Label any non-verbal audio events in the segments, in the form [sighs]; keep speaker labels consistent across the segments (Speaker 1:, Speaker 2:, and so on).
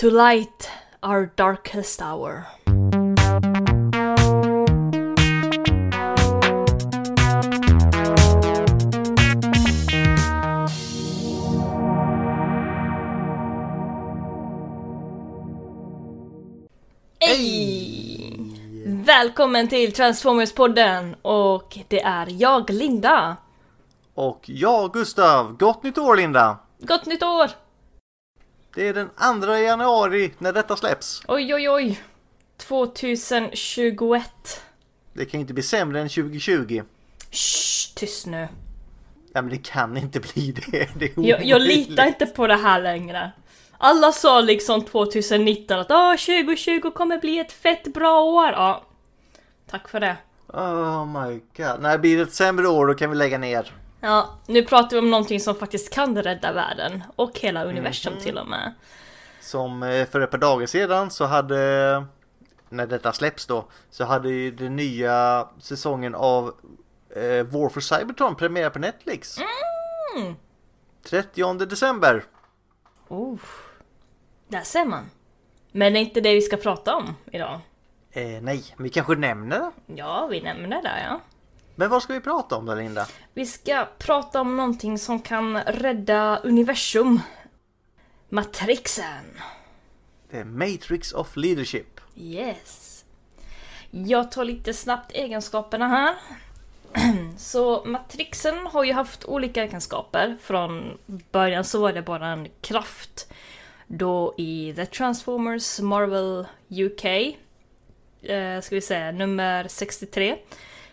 Speaker 1: To light our darkest hour. Hej! Välkommen till Transformers-podden och det är jag, Linda.
Speaker 2: Och jag, Gustav. Gott nytt år, Linda!
Speaker 1: Gott nytt år!
Speaker 2: Det är den 2 januari när detta släpps.
Speaker 1: Oj, oj, oj. 2021.
Speaker 2: Det kan ju inte bli sämre än 2020.
Speaker 1: Shh, tyst nu.
Speaker 2: Ja, men det kan inte bli det. det är
Speaker 1: Jag, jag litar inte på det här längre. Alla sa liksom 2019 att Åh, 2020 kommer bli ett fett bra år. Ja. Tack för det.
Speaker 2: Oh my god. När blir det ett sämre år då kan vi lägga ner.
Speaker 1: Ja, nu pratar vi om någonting som faktiskt kan rädda världen. Och hela universum till och med.
Speaker 2: Som eh, för ett par dagar sedan så hade, när detta släpps då, så hade ju den nya säsongen av eh, War for Cybertron premiär på Netflix.
Speaker 1: Mm.
Speaker 2: 30 december.
Speaker 1: Oh. Där ser man. Men det är inte det vi ska prata om idag.
Speaker 2: Eh, nej, vi kanske nämner det.
Speaker 1: Ja, vi nämner det ja.
Speaker 2: Men vad ska vi prata om då Linda?
Speaker 1: Vi ska prata om någonting som kan rädda universum. Matrixen.
Speaker 2: The Matrix of Leadership.
Speaker 1: Yes. Jag tar lite snabbt egenskaperna här. [clears throat] Så matrixen har ju haft olika egenskaper. Från början så var det bara en kraft. Då i The Transformers Marvel UK, eh, ska vi säga nummer 63,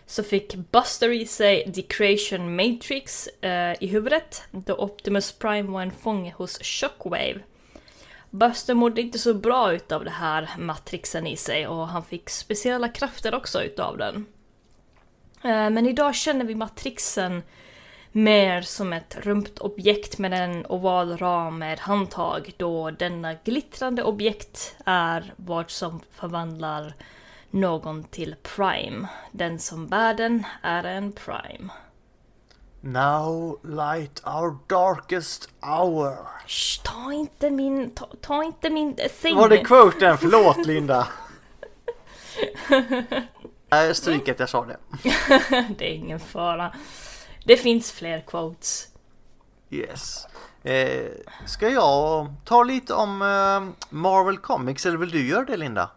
Speaker 1: så fick Buster i sig The Creation Matrix eh, i huvudet då Optimus Prime var en fånge hos Shockwave. Buster mådde inte så bra utav det här matrixen i sig och han fick speciella krafter också utav den. Eh, Men idag känner vi matrixen mer som ett rumpt objekt med en oval ram med handtag då denna glittrande objekt är vad som förvandlar någon till Prime. Den som bär den är en Prime.
Speaker 2: Now light our darkest hour.
Speaker 1: Shh, ta inte min... Ta, ta inte min thing.
Speaker 2: Var det quoten? Förlåt Linda. [laughs] Stryk att jag sa det. [laughs]
Speaker 1: det är ingen fara. Det finns fler quotes.
Speaker 2: Yes. Eh, ska jag ta lite om eh, Marvel Comics eller vill du göra det Linda?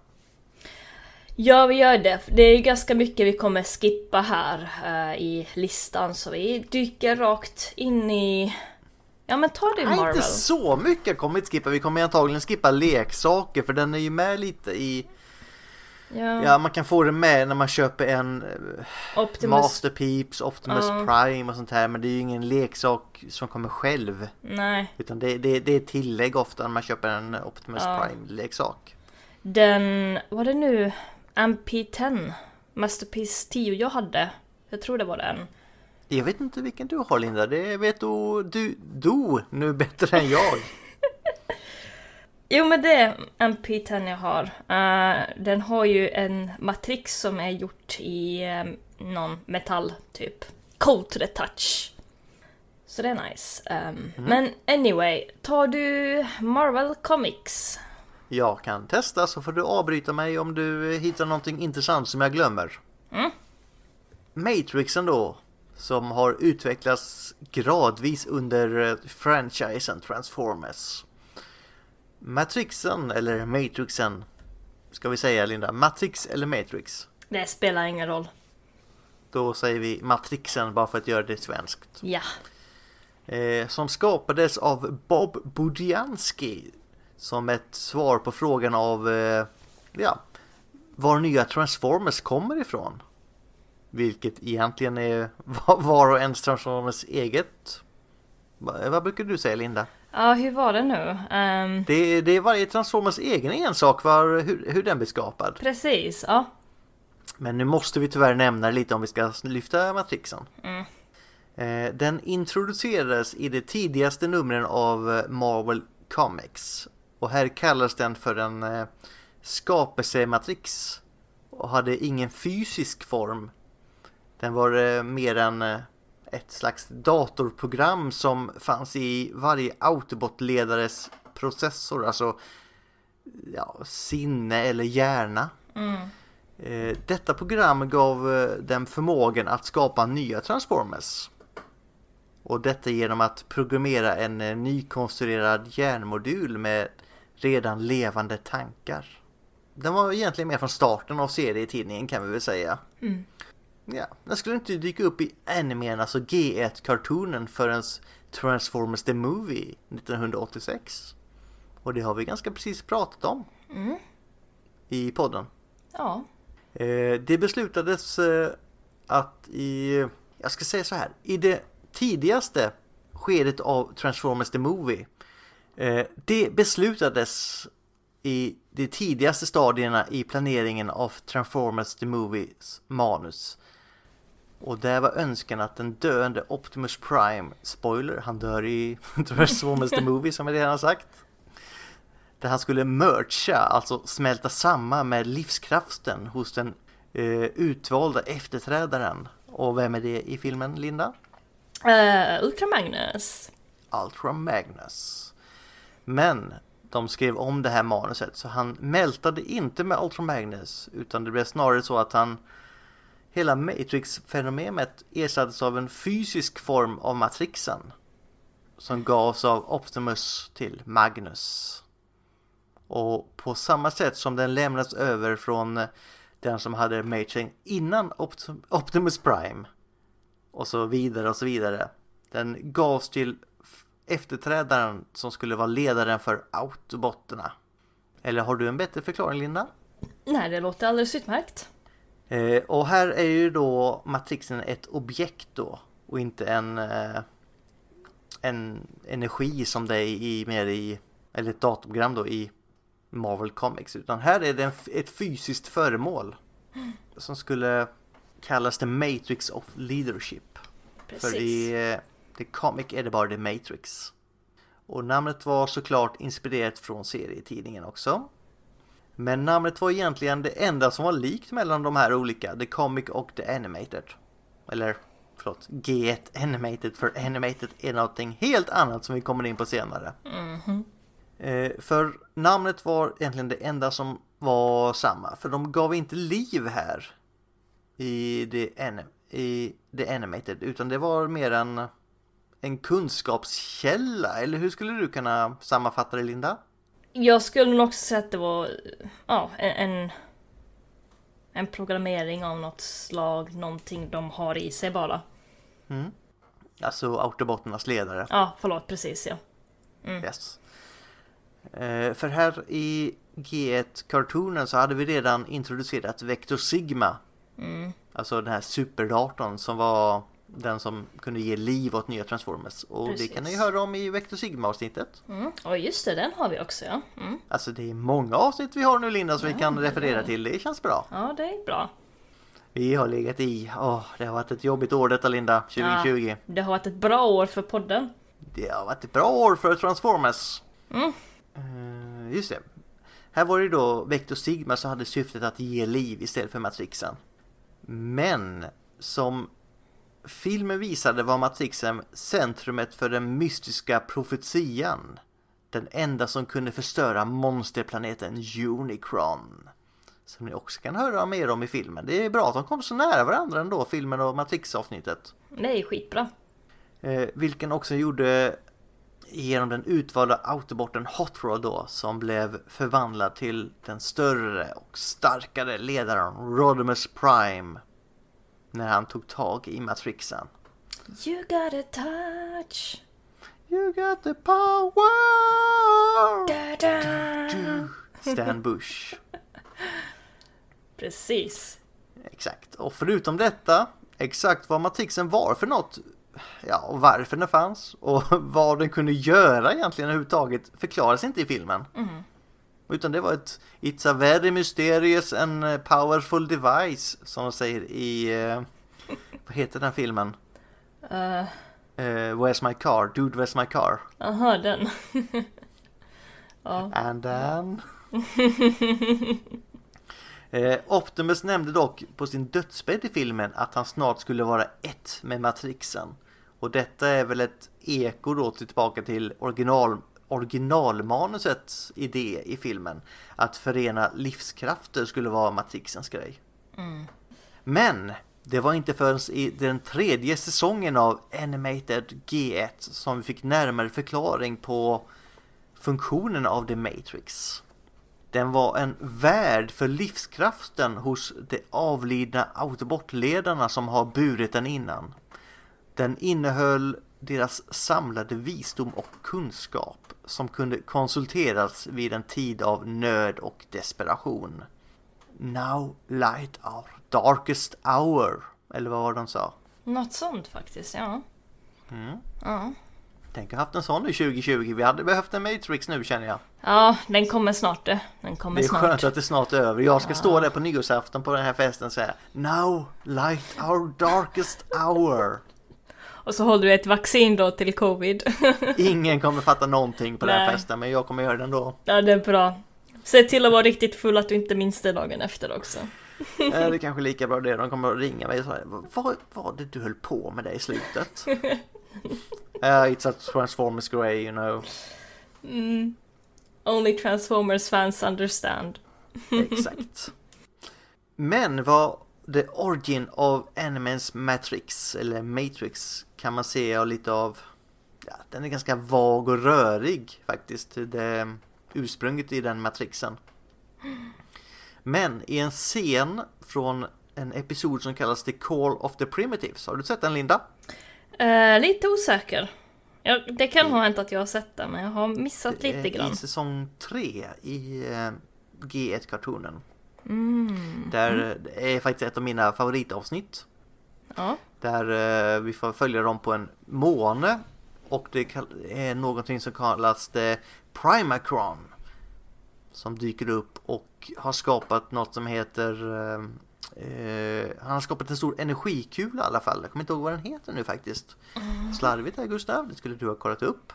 Speaker 1: Ja, vi gör det. Det är ju ganska mycket vi kommer skippa här eh, i listan, så vi dyker rakt in i... Ja, men ta det
Speaker 2: Nej,
Speaker 1: Marvel.
Speaker 2: inte så mycket kommer vi inte skippa. Vi kommer antagligen skippa leksaker för den är ju med lite i...
Speaker 1: Ja,
Speaker 2: Ja, man kan få det med när man köper en eh,
Speaker 1: Optimus.
Speaker 2: Master Peeps, Optimus
Speaker 1: Ja.
Speaker 2: Prime och sånt här. Men det är ju ingen leksak som kommer själv.
Speaker 1: Nej,
Speaker 2: Utan det, det, det är tillägg ofta när man köper en Optimus
Speaker 1: Ja.
Speaker 2: Prime-leksak.
Speaker 1: den... Var det nu? MP10? Masterpiece 10 jag hade. Jag tror det var den.
Speaker 2: Jag vet inte vilken du har Linda, det vet du, du, du nu bättre än jag. [laughs]
Speaker 1: Jo men det är MP10 jag har. Eh, den har ju en matrix som är gjort i eh, någon metall typ. Cold to the touch. Så det är nice. Um, Men anyway, tar du Marvel Comics?
Speaker 2: Jag kan testa så får du avbryta mig om du hittar någonting intressant som jag glömmer.
Speaker 1: Mm.
Speaker 2: Matrixen då, som har utvecklats gradvis under eh, franchisen Transformers. Matrixen, eller Matrixen, ska vi säga Linda, Matrix eller Matrix?
Speaker 1: Det spelar ingen roll.
Speaker 2: Då säger vi Matrixen bara för att göra det svenskt.
Speaker 1: Ja.
Speaker 2: Eh, som skapades av Bob Budiansky som ett svar på frågan av eh, ja, var nya Transformers kommer ifrån. Vilket egentligen är [laughs] var och ens Transformers eget. Va- Vad brukar du säga Linda?
Speaker 1: Ja, hur var det nu? Ehm,
Speaker 2: Det är, det är varje Transformers egen ensak var, hur, hur den blir skapad.
Speaker 1: precis, ja.
Speaker 2: Men nu måste vi tyvärr nämna lite om vi ska lyfta Matrixen.
Speaker 1: Mm.
Speaker 2: Eh, Den introducerades i de tidigaste numren av eh, Marvel Comics. Och här kallas den för en eh, skapelsematrix. Och hade ingen fysisk form. Den var eh, mer än eh, ett slags datorprogram som fanns i varje Autobot-ledares processor. Alltså ja, sinne eller hjärna.
Speaker 1: Mm.
Speaker 2: Detta program gav dem förmågan att skapa nya Transformers. Och detta genom att programmera en nykonstruerad hjärnmodul med redan levande tankar. Den var egentligen med från starten av serietidningen kan vi väl säga.
Speaker 1: Mm.
Speaker 2: Ja, den skulle inte dyka upp i animen, alltså G1-kartonen förrän Transformers the Movie 1986. Och det har vi ganska precis pratat om
Speaker 1: Mm.
Speaker 2: i podden.
Speaker 1: Ja.
Speaker 2: Eh, det beslutades eh, att i, jag ska säga så här, i det tidigaste skedet av Transformers the Movie, det beslutades i de tidigaste stadierna i planeringen av Transformers the Movies manus. Och där var önskan att den döende Optimus Prime, spoiler, han dör i [laughs] Transformers the Movie som jag redan har sagt. Där han skulle mercha, alltså smälta samman med livskraften hos den eh, utvalda efterträdaren. Och vem är det i filmen, Linda?
Speaker 1: Uh, Ultra Magnus.
Speaker 2: Ultra Magnus. Men de skrev om det här manuset så han mältade inte med Ultra Magnus utan det blev snarare så att han hela Matrix-fenomenet ersattes av en fysisk form av matrixen som gavs av Optimus till Magnus. Och på samma sätt som den lämnades över från den som hade Matrix innan Optim- Optimus Prime och så vidare och så vidare. Den gavs till efterträdaren som skulle vara ledaren för Autobotterna. Eller har du en bättre förklaring Linda?
Speaker 1: Nej, det låter alldeles utmärkt.
Speaker 2: Eh, och här är ju då matrixen ett objekt då och inte en eh, en energi som det är i mer i eller ett datorprogram då i Marvel Comics utan här är det en, ett fysiskt föremål som skulle kallas The Matrix of Leadership.
Speaker 1: Precis.
Speaker 2: För i eh, The Comic är det bara The Matrix. Och namnet var såklart inspirerat från serietidningen också. Men namnet var egentligen det enda som var likt mellan de här olika, The Comic och The Animated. Eller, förlåt, G1 Animated, för Animated är någonting helt annat som vi kommer in på senare.
Speaker 1: Mhm.
Speaker 2: Eh, för namnet var egentligen det enda som var samma, för de gav inte liv här i The, anim- i the Animated, utan det var mer en, en kunskapskälla, eller hur skulle du kunna sammanfatta det Linda?
Speaker 1: Jag skulle nog också säga att det var ja, en, en, programmering av något slag, någonting de har i sig bara.
Speaker 2: Alltså Autobotternas ledare.
Speaker 1: Ja, förlåt, precis ja.
Speaker 2: Yes. Eh, för här i G1-kartonen så hade vi redan introducerat Vector Sigma.
Speaker 1: Mm.
Speaker 2: Alltså den här superdatorn som var den som kunde ge liv åt nya Transformers. Och det kan ni
Speaker 1: Precis.
Speaker 2: höra om i Vector Sigma-avsnittet.
Speaker 1: Mm. Och just det, den har vi också ja. Mm.
Speaker 2: Alltså det är många avsnitt vi har nu Linda som vi
Speaker 1: Ja,
Speaker 2: kan
Speaker 1: det
Speaker 2: referera
Speaker 1: är.
Speaker 2: till. Det känns bra.
Speaker 1: Ja, det är bra.
Speaker 2: Vi har legat i, åh det har varit ett jobbigt år detta Linda, 2020.
Speaker 1: Ja, det har varit ett bra år för podden.
Speaker 2: Det har varit ett bra år för Transformers.
Speaker 1: Mm.
Speaker 2: Eh, just det. Här var det då Vector Sigma som hade syftet att ge liv istället för Matrixen. Men som filmen visade var Matrixen centrumet för den mystiska profetian. Den enda som kunde förstöra monsterplaneten Unicron. Som ni också kan höra mer om i filmen. Det är bra att de kom så nära varandra ändå, filmen och Matrix-avsnittet.
Speaker 1: Är skitbra.
Speaker 2: Eh, vilken också gjorde genom den utvalda autobotten Hot Rod då som blev förvandlad till den större och starkare ledaren Rodimus Prime när han tog tag i Matrixen.
Speaker 1: You got a touch.
Speaker 2: You got the power!
Speaker 1: Da, da.
Speaker 2: Stan [laughs] Bush.
Speaker 1: Precis.
Speaker 2: Exakt. Och förutom detta, exakt vad Matrixen var för något, ja, och varför den fanns och [laughs] vad den kunde göra egentligen överhuvudtaget förklaras inte i filmen.
Speaker 1: Mm.
Speaker 2: Utan det var ett It's a very mysterious and eh, powerful device som de säger i, eh, vad heter den filmen?
Speaker 1: Uh,
Speaker 2: Eh, where's my car? Dude, where's my car?
Speaker 1: aha, den. [laughs] ja.
Speaker 2: And then... [laughs] eh, Optimus nämnde dock på sin dödsbädd i filmen att han snart skulle vara ett med Matrixen. Och detta är väl ett eko då tillbaka till original originalmanusets idé i filmen. Att förena livskrafter skulle vara Matrixens grej.
Speaker 1: Mm.
Speaker 2: Men det var inte förrän i den tredje säsongen av Animated G1 som vi fick närmare förklaring på funktionen av The Matrix. Den var en värld för livskraften hos de avlidna autobotledarna som har burit den innan. Den innehöll deras samlade visdom och kunskap som kunde konsulteras vid en tid av nöd och desperation. Now light our darkest hour, eller vad var de sa?
Speaker 1: Något sånt faktiskt, ja.
Speaker 2: Mm.
Speaker 1: Ja.
Speaker 2: Tänk att haft en sån i 2020. Vi hade behövt en Matrix nu känner jag.
Speaker 1: Ja, den kommer snart det. Den kommer
Speaker 2: Det är
Speaker 1: snart.
Speaker 2: skönt att det snart är över. Jag ska stå där på nyårsafton på den här festen och säga Now light our darkest hour.
Speaker 1: Och så håller du ett vaccin då till covid. [laughs]
Speaker 2: Ingen kommer fatta någonting på den här
Speaker 1: Nej.
Speaker 2: festen men jag kommer göra det ändå.
Speaker 1: ja, det är bra. Se till att vara riktigt full att du inte minns det dagen efter också.
Speaker 2: Eh, Det är [laughs] kanske lika bra det. De kommer att ringa mig och säga Vad var det du höll på med det i slutet? Uh, [laughs] it's a Transformers grey you know.
Speaker 1: Mm. Only Transformers fans understand.
Speaker 2: Exakt. Men vad the origin of Animens Matrix, eller Matrix, kan man se lite av... Ja, den är ganska vag och rörig faktiskt, det ursprunget i den Matrixen. Men i en scen från en episod som kallas The Call of the Primitives, har du sett den Linda?
Speaker 1: Eh, lite osäker. Ja, det kan ha hänt att jag har sett den, men jag har missat lite
Speaker 2: Eh,
Speaker 1: grann.
Speaker 2: I säsong 3 i eh, G1-kartonen.
Speaker 1: Mm.
Speaker 2: Där det är faktiskt ett av mina favoritavsnitt.
Speaker 1: Ja.
Speaker 2: Där eh, vi får följa dem på en måne. Och det är någonting som kallas det Primacron. Som dyker upp och har skapat något som heter... Eh, eh, han har skapat en stor energikula i alla fall. Jag kommer inte ihåg vad den heter nu faktiskt. Slarvigt här Gustav, det skulle du ha kollat upp.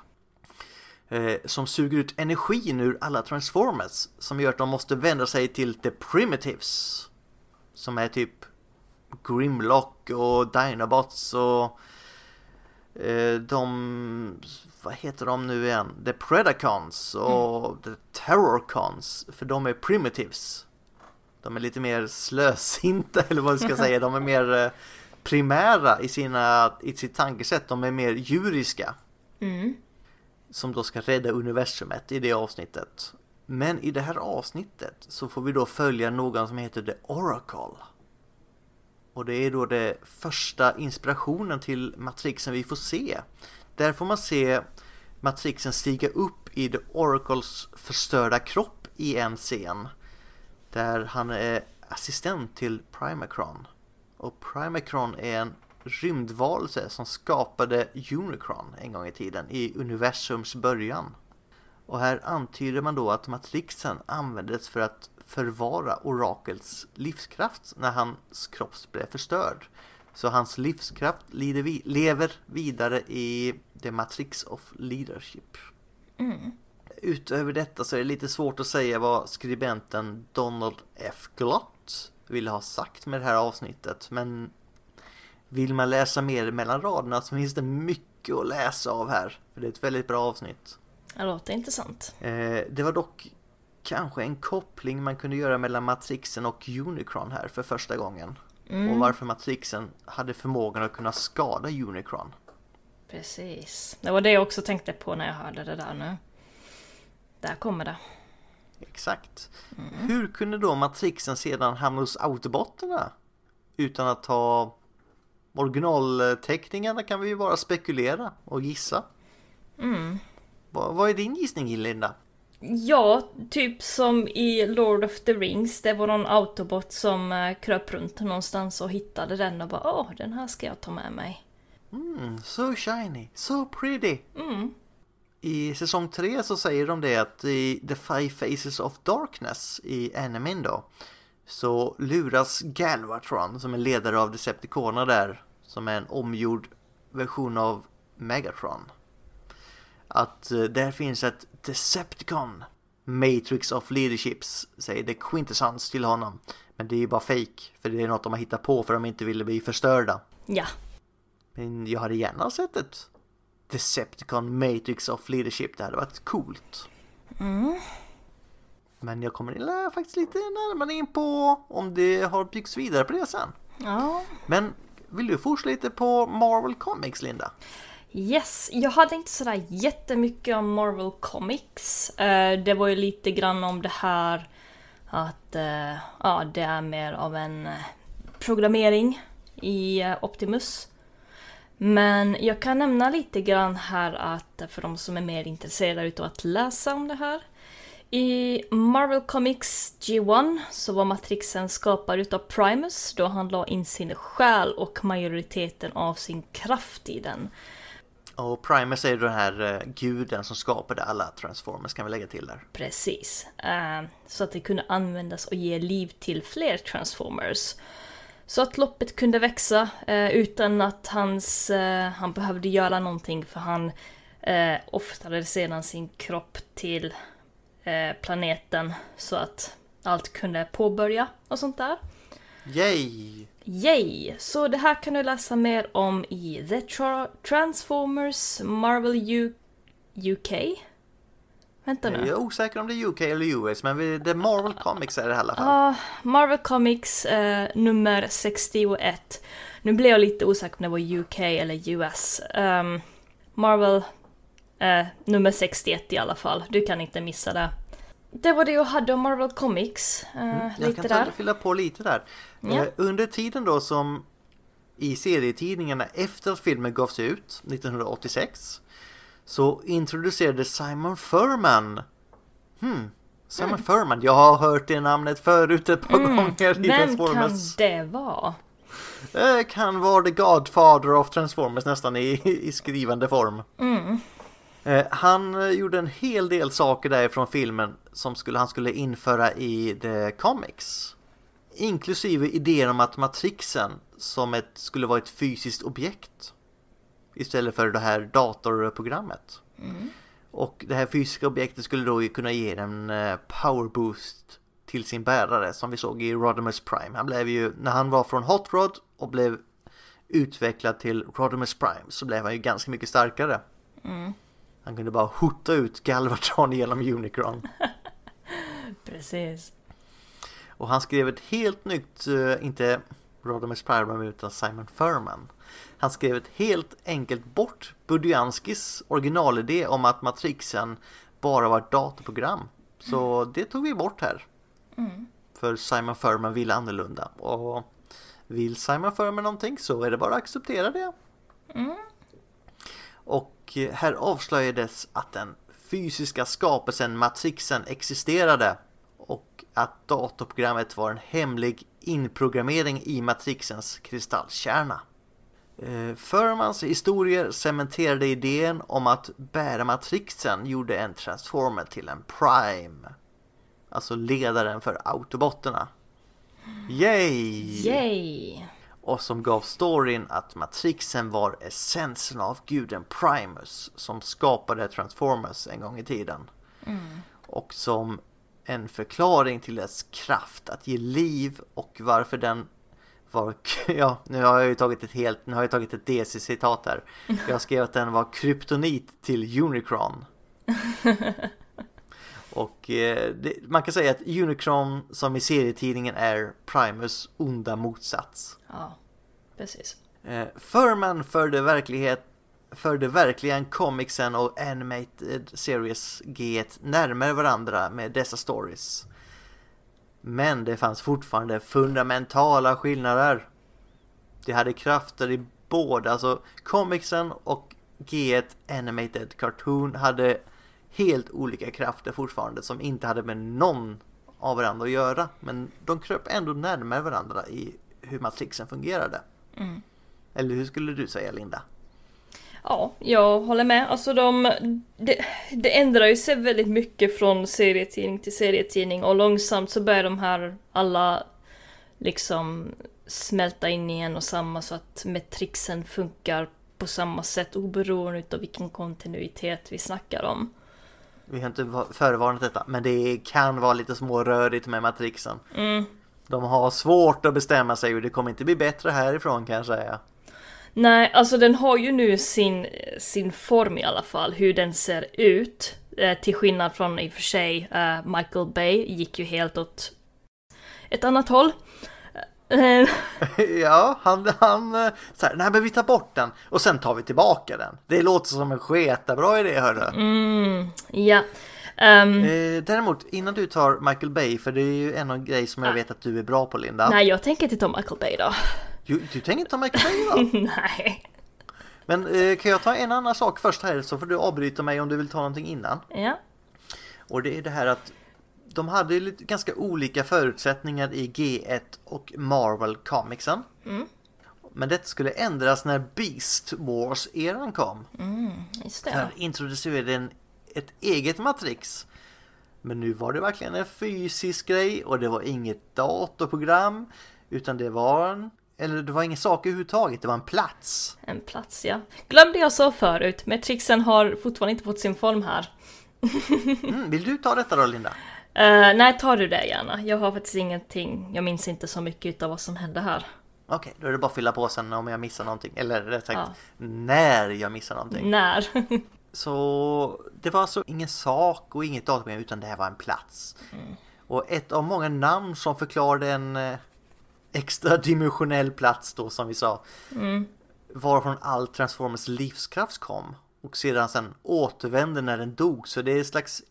Speaker 2: Eh, som suger ut energin ur alla transformers. Som gör att de måste vända sig till the primitives. Som är typ Grimlock och Dinobots och eh, de, vad heter de nu igen? The Predacons och The Terrorcons. För de är primitives. De är lite mer slösinta [laughs] eller vad man ska [laughs] säga. De är mer eh, primära i, sina, i sitt tankesätt. De är mer djuriska.
Speaker 1: Mm.
Speaker 2: Som då ska rädda universumet i det avsnittet. Men i det här avsnittet så får vi då följa någon som heter The Oracle. Och det är då det första inspirationen till Matrixen vi får se. Där får man se Matrixen stiga upp i The Oracles förstörda kropp i en scen. Där han är assistent till Primacron. Och Primacron är en rymdvarelse som skapade Unicron en gång i tiden i universums början. Och här antyder man då att Matrixen användes för att förvara Orakels livskraft när hans kropp blev förstörd. Så hans livskraft vi- lever vidare i The Matrix of Leadership.
Speaker 1: Mm.
Speaker 2: Utöver detta så är det lite svårt att säga vad skribenten Donald F. Glott ville ha sagt med det här avsnittet. Men vill man läsa mer mellan raderna så finns det mycket att läsa av här. För det är ett väldigt bra avsnitt.
Speaker 1: Det låter intressant.
Speaker 2: Eh, det var dock kanske en koppling man kunde göra mellan Matrixen och Unicron här för första gången.
Speaker 1: Mm.
Speaker 2: Och varför Matrixen hade förmågan att kunna skada Unicron.
Speaker 1: Precis. Det var det jag också tänkte på när jag hörde det där nu. Där kommer det.
Speaker 2: Exakt. Hur kunde då Matrixen sedan hamna hos Autobotterna? Utan att ha originalteckningarna kan vi ju bara spekulera och gissa.
Speaker 1: Mm.
Speaker 2: Vad, vad är din gissning Linda?
Speaker 1: Ja, typ som i Lord of the Rings. Det var någon autobot som eh, kröp runt någonstans och hittade den och bara åh, den här ska jag ta med mig.
Speaker 2: Mm, so shiny, so pretty.
Speaker 1: Mm.
Speaker 2: I säsong 3 så säger de det att i The Five Faces of Darkness i animen då så luras Galvatron som är ledare av Decepticonerna där som är en omgjord version av Megatron. Att eh, där finns ett Decepticon Matrix of Leaderships säger The Quintessence till honom. Men det är ju bara fake för det är något de har hittat på för de inte ville bli förstörda.
Speaker 1: Ja.
Speaker 2: Men jag hade gärna sett ett Decepticon Matrix of Leadership. Det hade varit coolt.
Speaker 1: Mm.
Speaker 2: Men jag kommer faktiskt lite närmare in på om det har byggts vidare på det sen.
Speaker 1: Ja.
Speaker 2: Men vill du forska lite på Marvel Comics, Linda?
Speaker 1: Yes, jag hade inte sådär jättemycket om Marvel Comics. Eh, det var ju lite grann om det här att eh, ja, det är mer av en eh, programmering i Optimus. Men jag kan nämna lite grann här att för de som är mer intresserade av att läsa om det här. I Marvel Comics G1 så var Matrixen skapad utav Primus då han la in sin själ och majoriteten av sin kraft i den.
Speaker 2: Och Primus är ju den här uh, guden som skapade alla Transformers kan vi lägga till där.
Speaker 1: Precis. Uh, så att det kunde användas och ge liv till fler Transformers. Så att loppet kunde växa uh, utan att hans, han behövde göra någonting för han offrade sedan sin kropp till planeten så att allt kunde påbörja och sånt där.
Speaker 2: Yay!
Speaker 1: Yay! Så det här kan du läsa mer om i The Tra Transformers Marvel U UK. Vänta nu.
Speaker 2: Jag är osäker om det är UK eller US, men det är Marvel Comics är det i alla fall.
Speaker 1: Ja, uh, Marvel Comics uh, nummer 61. Nu blev jag lite osäker om det var UK eller US. Um, Marvel uh, nummer 61 i alla fall. Du kan inte missa det. Det var det jag hade om Marvel Comics. Uh, mm,
Speaker 2: jag lite kan där. fylla på lite där. Ja. Uh, under tiden då som i serietidningarna efter att filmen gavs ut 1986 så introducerades Simon Furman. Hmm, Simon mm. Furman, jag har hört det namnet förut ett par mm. gånger
Speaker 1: i Vem Transformers. Vem kan det vara?
Speaker 2: Det kan vara The Godfather of Transformers nästan i, i skrivande form.
Speaker 1: Mm.
Speaker 2: Eh, han eh, gjorde en hel del saker därifrån filmen som skulle, han skulle införa i The Comics. Inklusive idén om att matrixen som ett, skulle vara ett fysiskt objekt. Istället för det här datorprogrammet.
Speaker 1: Mm.
Speaker 2: Och det här fysiska objektet skulle då kunna ge en eh, power boost till sin bärare som vi såg i Rodimus Prime. Han blev ju, när han var från Hot Rod och blev utvecklad till Rodimus Prime så blev han ju ganska mycket starkare.
Speaker 1: Mm.
Speaker 2: Han kunde bara hota ut Galvatron genom Unicron. [laughs]
Speaker 1: Precis.
Speaker 2: Och han skrev ett helt nytt, uh, inte Rodimus Prime utan Simon Furman. Han skrev ett helt enkelt bort Budianskis originalidé om att Matrixen bara var ett datorprogram. Så mm. det tog vi bort här.
Speaker 1: Mm.
Speaker 2: För Simon Furman ville annorlunda. Och vill Simon Furman någonting så är det bara att acceptera det.
Speaker 1: Mm.
Speaker 2: Och eh, här avslöjades att den fysiska skapelsen Matrixen existerade och att datorprogrammet var en hemlig inprogrammering i Matrixens kristallkärna. Förmans Furmans historier cementerade idén om att bära Matrixen gjorde en transformer till en Prime. Alltså ledaren för autobotterna. Yay!
Speaker 1: Yay!
Speaker 2: Och som gav storyn att Matrixen var essensen av guden Primus som skapade Transformers en gång i tiden.
Speaker 1: Mm.
Speaker 2: Och som en förklaring till dess kraft att ge liv och varför den var, [laughs] ja nu har jag ju tagit ett helt, nu har jag tagit ett DC-citat här. Jag skrev att den var kryptonit till Unicron. [laughs] Och eh, det, man kan säga att Unicron som i serietidningen är Primus onda motsats.
Speaker 1: Ja, precis.
Speaker 2: Eh, Furman förde verklighet förde verkligen comicsen och animated series G närmare varandra med dessa stories. Men det fanns fortfarande fundamentala skillnader. De hade krafter i båda, alltså comicsen och G1 Animated Cartoon hade helt olika krafter fortfarande som inte hade med någon av varandra att göra. Men de kröp ändå närmare varandra i hur matrixen fungerade.
Speaker 1: Mm.
Speaker 2: Eller hur skulle du säga Linda?
Speaker 1: Ja, jag håller med. Alltså de, det, det ändrar ju sig väldigt mycket från serietidning till serietidning och långsamt så börjar de här alla liksom smälta in i en och samma så att metrixen funkar på samma sätt oberoende av vilken kontinuitet vi snackar om.
Speaker 2: Vi har inte förvarnat detta, men det kan vara lite smårörigt med matrixen.
Speaker 1: Mm.
Speaker 2: De har svårt att bestämma sig och det kommer inte bli bättre härifrån kan jag säga.
Speaker 1: Nej, alltså den har ju nu sin, sin form i alla fall, hur den ser ut. Eh, till skillnad från i och för sig eh, Michael Bay gick ju helt åt ett annat håll. Eh, [laughs]
Speaker 2: ja, han, han eh, så här, nej men vi tar bort den och sen tar vi tillbaka den. Det låter som en sketbra idé hörru.
Speaker 1: mm, ja.
Speaker 2: Eh, däremot innan du tar Michael Bay, för det är ju en av grej som jag vet att du är bra på Linda.
Speaker 1: nej, jag tänker inte ta Michael Bay då.
Speaker 2: Du, du tänker inte ta Michael Bay då? [laughs]
Speaker 1: nej.
Speaker 2: Men eh, kan jag ta en annan sak först här så får du avbryta mig om du vill ta någonting innan.
Speaker 1: Ja.
Speaker 2: Och det är det här att de hade ju lite, ganska olika förutsättningar i G1 och Marvel Comicsen.
Speaker 1: Mm.
Speaker 2: Men det skulle ändras när Beast Wars-eran kom.
Speaker 1: Mm, just det.
Speaker 2: Där introducerade en, ett eget Matrix. Men nu var det verkligen en fysisk grej och det var inget datorprogram. Utan det var en, eller det var ingen sak överhuvudtaget, det var en plats.
Speaker 1: En plats, ja. Glömde jag så förut, Matrixen har fortfarande inte fått sin form här. [laughs]
Speaker 2: Mm, vill du ta detta då Linda?
Speaker 1: Eh, nej, tar du det gärna. Jag har faktiskt ingenting, jag minns inte så mycket av vad som hände här.
Speaker 2: Okej, då är det bara att fylla på sen om jag missar någonting. Eller rätt sagt,
Speaker 1: Ja.
Speaker 2: när jag missar någonting.
Speaker 1: När? [laughs]
Speaker 2: Så det var alltså ingen sak och inget datum utan det här var en plats. Och ett av många namn som förklarade en eh, extra dimensionell plats då som vi sa.
Speaker 1: Mm.
Speaker 2: Varifrån all Transformers livskraft kom. Och sedan sen återvände när den dog. Så det är ett slags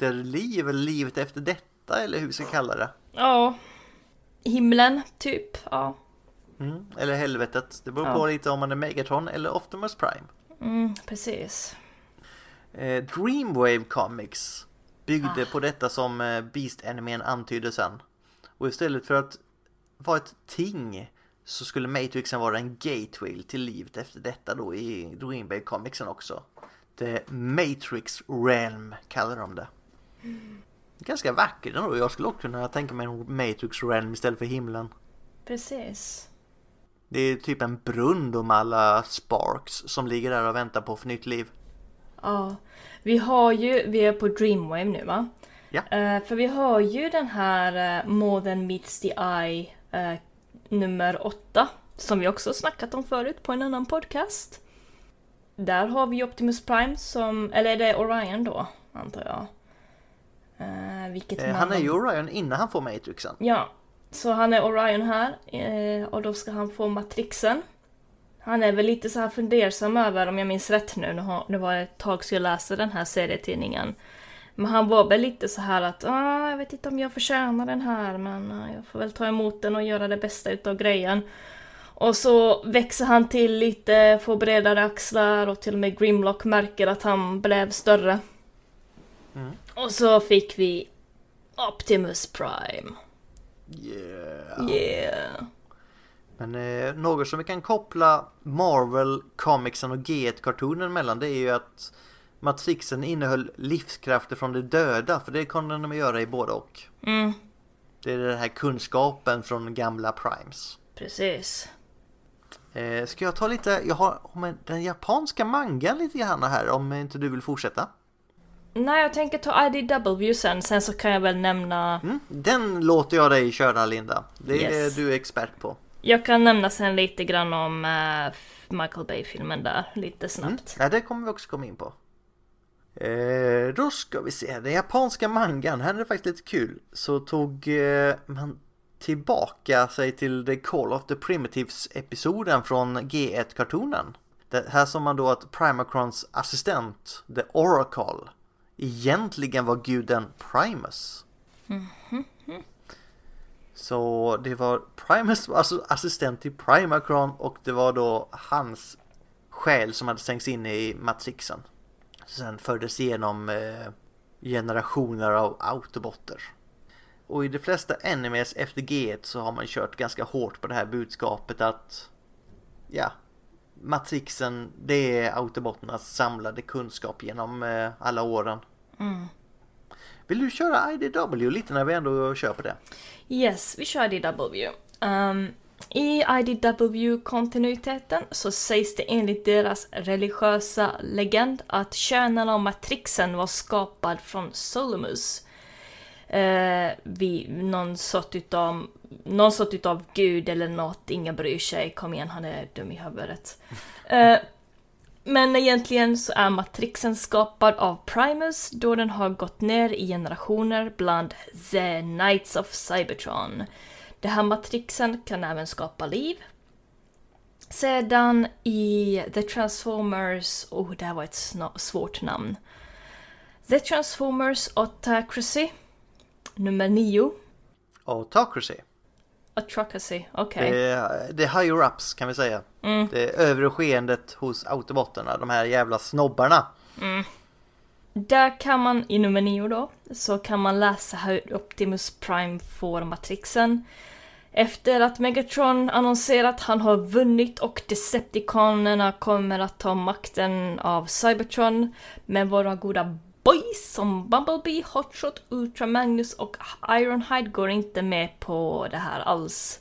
Speaker 2: efterliv eller livet efter detta eller hur vi ska kalla det.
Speaker 1: Ja. Himlen, typ. Ja.
Speaker 2: Mm. Eller helvetet. Det beror
Speaker 1: Ja.
Speaker 2: på lite om man är Megatron eller Optimus Prime.
Speaker 1: Mm, precis.
Speaker 2: Eh, Dreamwave Comics byggde
Speaker 1: Ah.
Speaker 2: på detta som eh, Beast-animen antydde sen. Och istället för att vara ett ting så skulle Matrixen vara en gateway till livet efter detta då i Dreamwave Comicsen också. The Matrix Realm kallar de det. Ganska vackert ändå. Jag skulle också kunna tänka mig en Matrix Realm istället för himlen.
Speaker 1: Precis.
Speaker 2: Det är typ en brunn då med alla sparks som ligger där och väntar på för nytt liv.
Speaker 1: Ja. Vi har ju, vi är på Dreamwave nu va?
Speaker 2: Ja.
Speaker 1: Eh, för vi har ju den här uh, More than meets the eye eh, nummer åtta. Som vi också snackat om förut på en annan podcast. Där har vi Optimus Prime som, eller är det Orion då? Antar jag. Eh, vilket
Speaker 2: Eh, han är ju Orion innan han får Matrixen.
Speaker 1: Ja, så han är Orion här eh, och då ska han få Matrixen. Han är väl lite så här fundersam över, om jag minns rätt nu, det var ett tag sedan jag läste den här serietidningen. Men han var väl lite så här att ah, jag vet inte om jag förtjänar den här men ah, jag får väl ta emot den och göra det bästa utav grejen. Och så växer han till lite, får bredare axlar och till och med Grimlock märker att han blev större.
Speaker 2: Mm.
Speaker 1: Och så fick vi Optimus Prime.
Speaker 2: Yeah.
Speaker 1: Yeah.
Speaker 2: Men eh, något som vi kan koppla Marvel, comicsen och G1-kartonen mellan det är ju att Matrixen innehöll livskrafter från de döda för det kunde de göra i både och.
Speaker 1: Mm,
Speaker 2: Det är den här kunskapen från gamla Primes.
Speaker 1: precis.
Speaker 2: Eh, ska jag ta lite, jag har om en- den japanska mangan lite grann här om inte du vill fortsätta.
Speaker 1: Nej, jag tänker ta IDW sen, sen så kan jag väl nämna...
Speaker 2: Mm, den låter jag dig köra Linda. Det är
Speaker 1: Yes.
Speaker 2: du expert på.
Speaker 1: Jag kan nämna sen lite grann om eh, Michael Bay-filmen där, lite
Speaker 2: Mm.
Speaker 1: snabbt.
Speaker 2: Ja, det kommer vi också komma in på. Eh, då ska vi se, den japanska mangan, här är det faktiskt lite kul. Så tog eh, man tillbaka sig till The Call of the Primitives episoden från G1-kartonen. Det här som man då att Primacrons assistent, The Oracle, egentligen var guden Primus. Så det var Primus alltså assistent till Primacron och det var då hans själ som hade stängts in i Matrixen. Sen fördes igenom eh, generationer av autobotter. Och i de flesta animes efter G1 så har man kört ganska hårt på det här budskapet att ja, Matrixen det är autobotternas samlade kunskap genom eh, alla åren.
Speaker 1: Mm.
Speaker 2: Vill du köra IDW lite när vi ändå kör på det?
Speaker 1: Yes, vi kör IDW. Um, I IDW-kontinuiteten så sägs det enligt deras religiösa legend att kärnan av Matrixen var skapad från Solomus. eh, vid någon sort utav, någon sort utav gud eller något, ingen bryr sig, kom igen han är dum i huvudet. [laughs] Eh, men egentligen så är matrixen skapad av Primus då den har gått ner i generationer bland The Knights of Cybertron. Det här matrixen kan även skapa liv. Sedan i The Transformers, oh det här var ett svårt namn. The Transformers Autocracy, nummer nio.
Speaker 2: Autocracy?
Speaker 1: Autocracy, okej. Okay.
Speaker 2: Det, det är higher-ups kan vi säga. Mm. Det övre skeendet hos autobotterna, de här jävla snobbarna. Mm.
Speaker 1: Där kan man, i nummer nio då, så kan man läsa hur Optimus Prime får matrixen. Efter att Megatron annonserat att han har vunnit och Decepticonerna kommer att ta makten av Cybertron med våra goda boys som Bumblebee, Hotshot, Ultra Magnus och Ironhide går inte med på det här alls.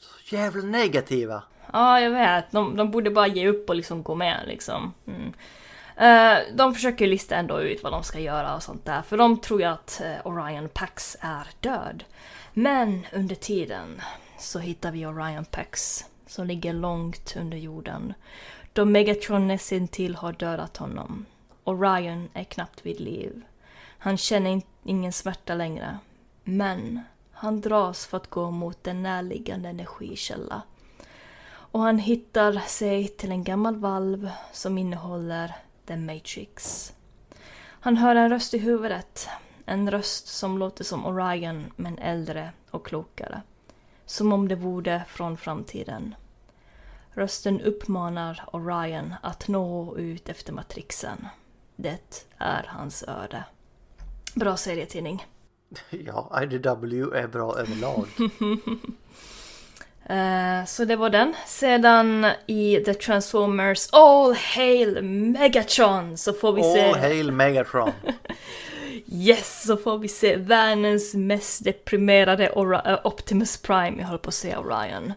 Speaker 2: Så jävla negativa!
Speaker 1: Ja, jag vet. De, de borde bara ge upp och liksom gå med liksom. Mm. Uh, de försöker lista ändå ut vad de ska göra och sånt där, för de tror ju att uh, Orion Pax är död. Men under tiden så hittar vi Orion Pax som ligger långt under jorden. Då Megatron nästintill har dödat honom. Orion är knappt vid liv. Han känner ingen smärta längre. Men han dras för att gå mot en närliggande energikälla. Och han hittar sig till en gammal valv som innehåller The Matrix. Han hör en röst i huvudet. En röst som låter som Orion men äldre och klokare. Som om det vore från framtiden. Rösten uppmanar Orion att nå ut efter matrixen. Det är hans öde. Bra serietidning. [laughs]
Speaker 2: Ja, IDW är bra överlag.
Speaker 1: uh, [laughs] så det var den. Sedan i The Transformers All Hail Megatron så får vi
Speaker 2: All
Speaker 1: se...
Speaker 2: All Hail Megatron! [laughs]
Speaker 1: yes, så får vi se världens mest deprimerade Ora uh, Optimus Prime, jag håller på att säga Orion.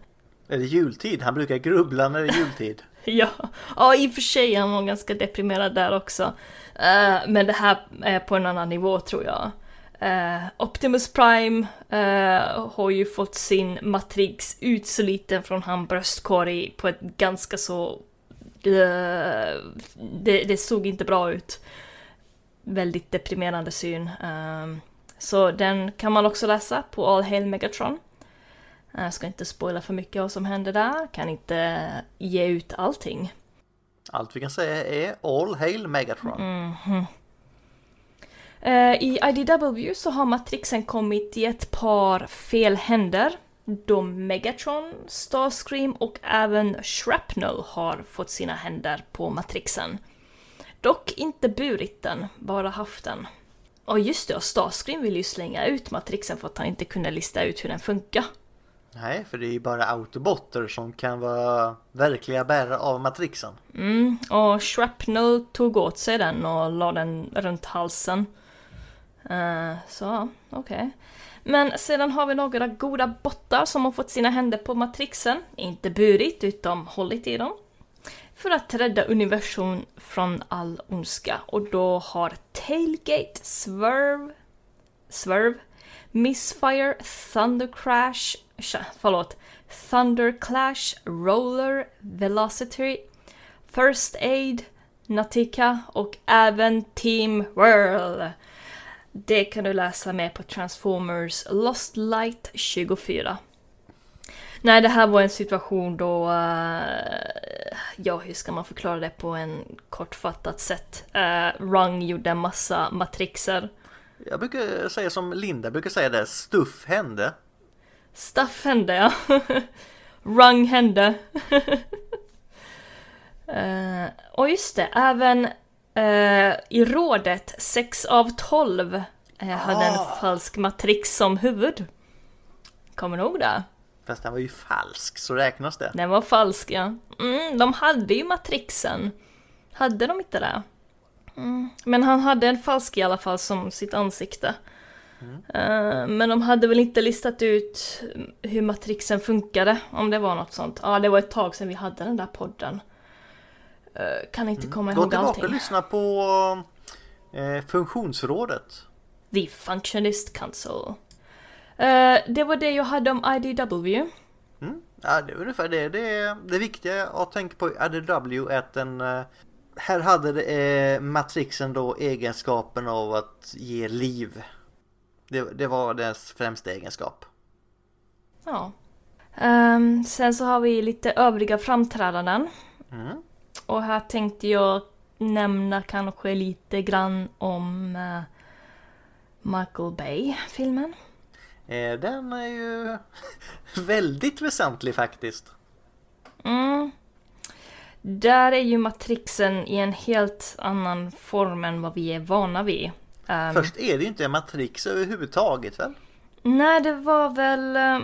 Speaker 2: Är det jultid? Han brukar grubbla när det är jultid. [laughs]
Speaker 1: ja, ja, i och för sig han var ganska deprimerad där också. Uh, men det här är på en annan nivå tror jag. Uh, Optimus Prime uh, har ju fått sin Matrix utsliten från hans bröstkorg på ett ganska så... det, det såg inte bra ut. Väldigt deprimerande syn. så den kan man också läsa på All Hail Megatron. Jag ska inte spoila för mycket vad som händer där, kan inte ge ut allting.
Speaker 2: Allt vi kan säga är All Hail Megatron.
Speaker 1: Mm -hmm. I IDW så har Matrixen kommit i ett par fel händer. Då Megatron, Starscream och även Shrapnel har fått sina händer på Matrixen. Dock inte burit den, bara haft den. Och just det, och Starscream vill ju slänga ut Matrixen för att han inte kunde lista ut hur den funkar.
Speaker 2: Nej, för det är ju bara autobotter som kan vara verkliga bärare av matrixen.
Speaker 1: Mm, och Shrapnel tog åt sig den och la den runt halsen. Uh, så, okej. Okay. Men sedan har vi några goda bottar som har fått sina händer på matrixen, inte burit utan hållit i dem. För att rädda universum från all ondska och då har Tailgate, Swerve, Swerve, Missfire, Thundercrash, förlåt, Thunderclash, Roller, Velocity, First Aid, Natika och även Team Whirl. Det kan du läsa mer på Transformers Lost Light 24. Nej, det här var en situation då... Uh, ja, hur ska man förklara det på en kortfattat sätt? Eh, uh, Rung gjorde en massa matrixer.
Speaker 2: Jag brukar säga som Linda brukar säga det, stuff hände.
Speaker 1: Stuff hände ja. Rung hände. uh, och just det, även uh, i rådet 6 av 12 uh, eh, hade en ah. falsk matrix som huvud. Kommer du ihåg det?
Speaker 2: Fast den var ju falsk, så räknas det?
Speaker 1: Den var falsk ja. Mm, de hade ju matrixen. Hade de inte det? Mm. Men han hade en falsk i alla fall som sitt ansikte. Uh, men de hade väl inte listat ut hur matrixen funkade, om det var något sånt. Ja, det var ett tag sedan vi hade den där podden. Uh, kan inte mm. komma ihåg allting. Gå tillbaka
Speaker 2: och lyssna på uh, Funktionsrådet.
Speaker 1: The Functionist Council. Eh, det var det jag hade om IDW.
Speaker 2: Mm. Ja, det är ungefär det. Det, är, det viktiga att tänka på IDW är att den... eh, Här hade det, eh, Matrixen då egenskapen av att ge liv. Det, det var dess främsta egenskap.
Speaker 1: Ja. Ehm, sen så har vi lite övriga framträdanden.
Speaker 2: Mm.
Speaker 1: Och här tänkte jag nämna kanske lite grann om eh, Michael Bay-filmen.
Speaker 2: Eh, Den är ju [laughs] väldigt väsentlig faktiskt.
Speaker 1: Mm. Där är ju Matrixen i en helt annan form än vad vi är vana vid. Ehm,
Speaker 2: Först är det ju inte en Matrix överhuvudtaget väl?
Speaker 1: Nej, det var väl ehm,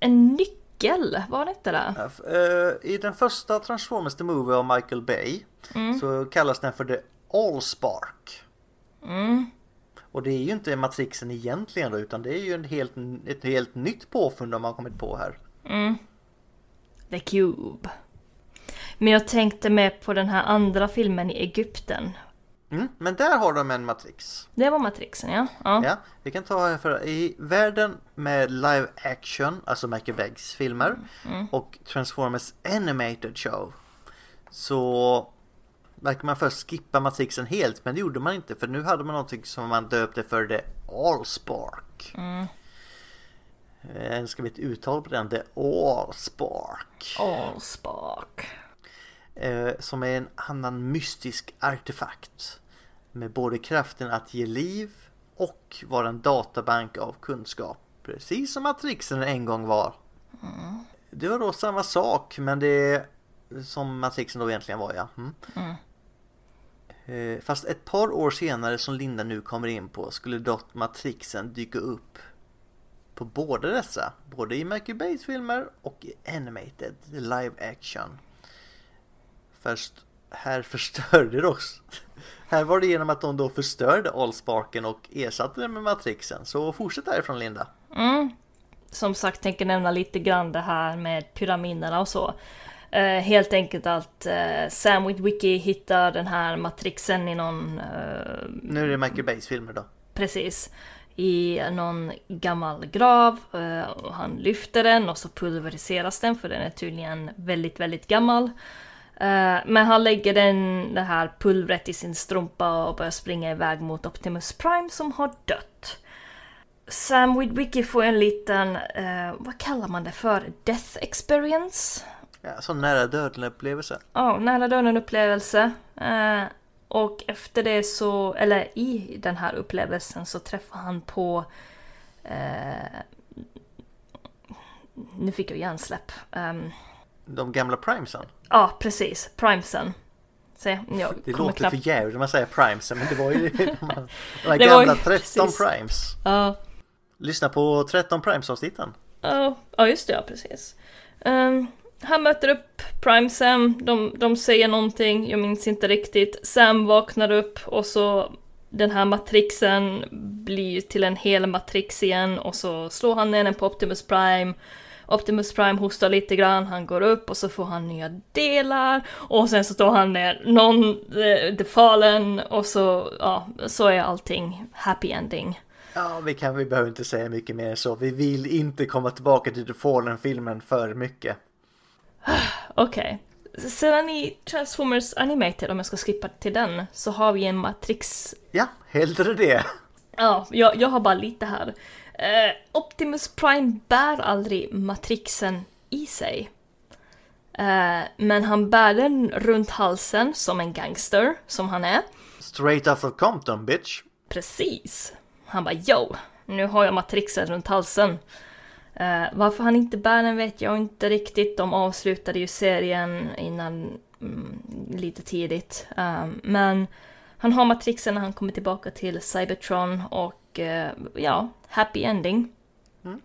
Speaker 1: en nyckel, var det inte det?
Speaker 2: Eh, I den första Transformers The Movie av Michael Bay så kallas den för The Allspark.
Speaker 1: Mm.
Speaker 2: Och det är ju inte Matrixen egentligen då, utan det är ju en helt, ett helt nytt påfund de har kommit på här.
Speaker 1: Mm. The Cube. Men jag tänkte med på den här andra filmen i Egypten.
Speaker 2: Mm, men där har de en Matrix.
Speaker 1: Det var Matrixen, ja. ja.
Speaker 2: Ja, vi kan ta för i världen med live action, alltså Michael Bays filmer och Transformers Animated Show. Så verkar man först skippa Matrixen helt, men det gjorde man inte för nu hade man någonting som man döpte för The Allspark.
Speaker 1: Mm.
Speaker 2: Eh, Ska vi ett uttal på den? The Allspark.
Speaker 1: Allspark.
Speaker 2: Eh, som är en annan mystisk artefakt. Med både kraften att ge liv och vara en databank av kunskap. Precis som Matrixen en gång var. Det var då samma sak men det som Matrixen då egentligen var ja. Mm.
Speaker 1: Mm.
Speaker 2: Eh, Fast ett par år senare som Linda nu kommer in på skulle dock Matrixen dyka upp på båda dessa. Både i Michael Bays filmer och i Animated live action. Först här förstörde det också. Här var det genom att de då förstörde Allsparken och ersatte den med Matrixen. Så fortsätt därifrån Linda.
Speaker 1: Mm. Som sagt, tänker nämna lite grann det här med pyramiderna och så. Eh, helt enkelt att eh, Sam Witwicky hittar den här matrixen i någon... Eh,
Speaker 2: Nu är det Michael Bays filmer då.
Speaker 1: precis. I någon gammal grav. Han lyfter den och så pulveriseras den för den är tydligen väldigt, väldigt gammal. Eh, men han lägger den, det här pulvret i sin strumpa och börjar springa iväg mot Optimus Prime som har dött. Sam Witwicky får en liten, eh, vad kallar man det för? Death experience?
Speaker 2: Ja, så nära döden upplevelse.
Speaker 1: Ja, nära döden upplevelse. Eh, och efter det så, eller i den här upplevelsen så träffar han på... Eh, nu fick jag hjärnsläpp. Um,
Speaker 2: De gamla primesen.
Speaker 1: ja, precis. Primesen. Se, jag
Speaker 2: Det låter
Speaker 1: knappt...
Speaker 2: för jävligt när man säger primesen men det var ju de [laughs] här, de här
Speaker 1: Det var ju
Speaker 2: gamla 13
Speaker 1: precis.
Speaker 2: primes.
Speaker 1: Ja,
Speaker 2: Lyssna på 13 primes avsnitten.
Speaker 1: ja, ja, just det, ja, precis. Ehm, han möter upp Prime Sam, de, de säger någonting, jag minns inte riktigt. Sam vaknar upp och så den här matrixen blir till en hel matrix igen och så slår han ner den på Optimus Prime. Optimus Prime hostar lite grann, han går upp och så får han nya delar och sen så tar han ner någon, eh, The Fallen och så, ja, så är allting happy ending.
Speaker 2: Ja, vi, kan, vi behöver inte säga mycket mer än så. Vi vill inte komma tillbaka till The Fallen-filmen för mycket. [sighs]
Speaker 1: Okej. Sedan i Transformers Animated, om jag ska skippa till den, så har vi en Matrix...
Speaker 2: Ja, hellre det.
Speaker 1: Ja, jag, jag har bara lite här. Eh, Optimus Prime bär aldrig Matrixen i sig. Eh, men han bär den runt halsen som en gangster, som han är.
Speaker 2: Straight out of Compton, bitch.
Speaker 1: Precis. Han bara yo, nu har jag matrixen runt halsen. Eh, varför han inte bär den vet jag inte riktigt. De avslutade ju serien innan mm, lite tidigt. Um, men han har matrixen när han kommer tillbaka till Cybertron och eh, ja, happy ending.
Speaker 2: Mm.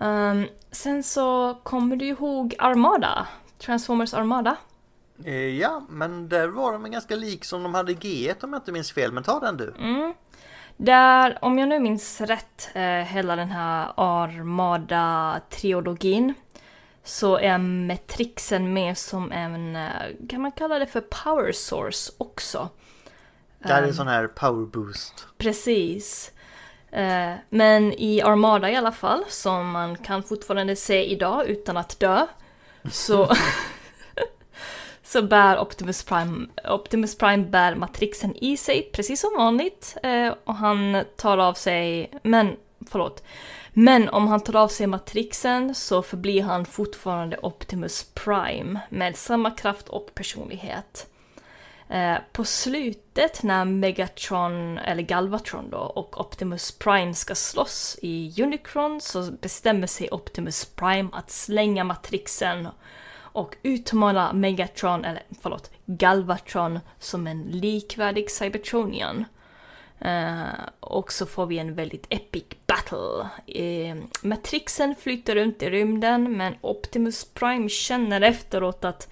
Speaker 1: Um, sen så kommer du ihåg Armada? Transformers Armada?
Speaker 2: Eh, ja, men där var de ganska lik som de hade i G1 om jag inte minns fel. Men ta den du.
Speaker 1: Mm. Där, om jag nu minns rätt, eh, hela den här Armada-trilogin så är Metrixen med som en, kan man kalla det för power source också?
Speaker 2: Det här är
Speaker 1: Ehm,
Speaker 2: en sån här power boost.
Speaker 1: Precis. Eh, men i Armada i alla fall, som man kan fortfarande se idag utan att dö, så, [laughs] så bär Optimus Prime, Optimus Prime bär matrixen i sig, precis som vanligt. Eh, och han tar av sig, men förlåt. Men om han tar av sig matrixen så förblir han fortfarande Optimus Prime med samma kraft och personlighet. Eh, på slutet när Megatron, eller Galvatron då, och Optimus Prime ska slåss i Unicron så bestämmer sig Optimus Prime att slänga matrixen och utmana Megatron, eller förlåt, Galvatron som en likvärdig Cybertronian. Uh, och så får vi en väldigt epic battle. Uh, Matrixen flyter runt i rymden men Optimus Prime känner efteråt att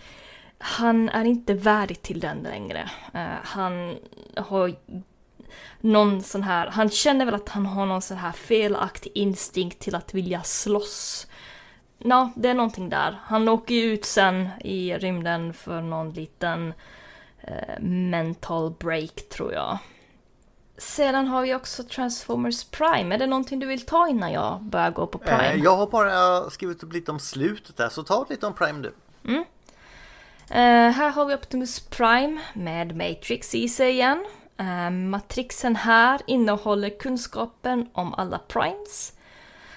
Speaker 1: han är inte värdig till den längre. Uh, han har någon sån här, han känner väl att han har någon sån här felaktig instinkt till att vilja slåss. Ja, det är någonting där. Han åker ju ut sen i rymden för någon liten mental break tror jag. Sedan har vi också Transformers Prime. Är det någonting du vill ta innan jag börjar gå på Prime?
Speaker 2: Eh, jag har bara skrivit upp lite om slutet där, så ta lite om Prime du.
Speaker 1: Mm. Uh, här har vi Optimus Prime med Matrix i sig igen. Uh, matrixen här innehåller kunskapen om alla Primes.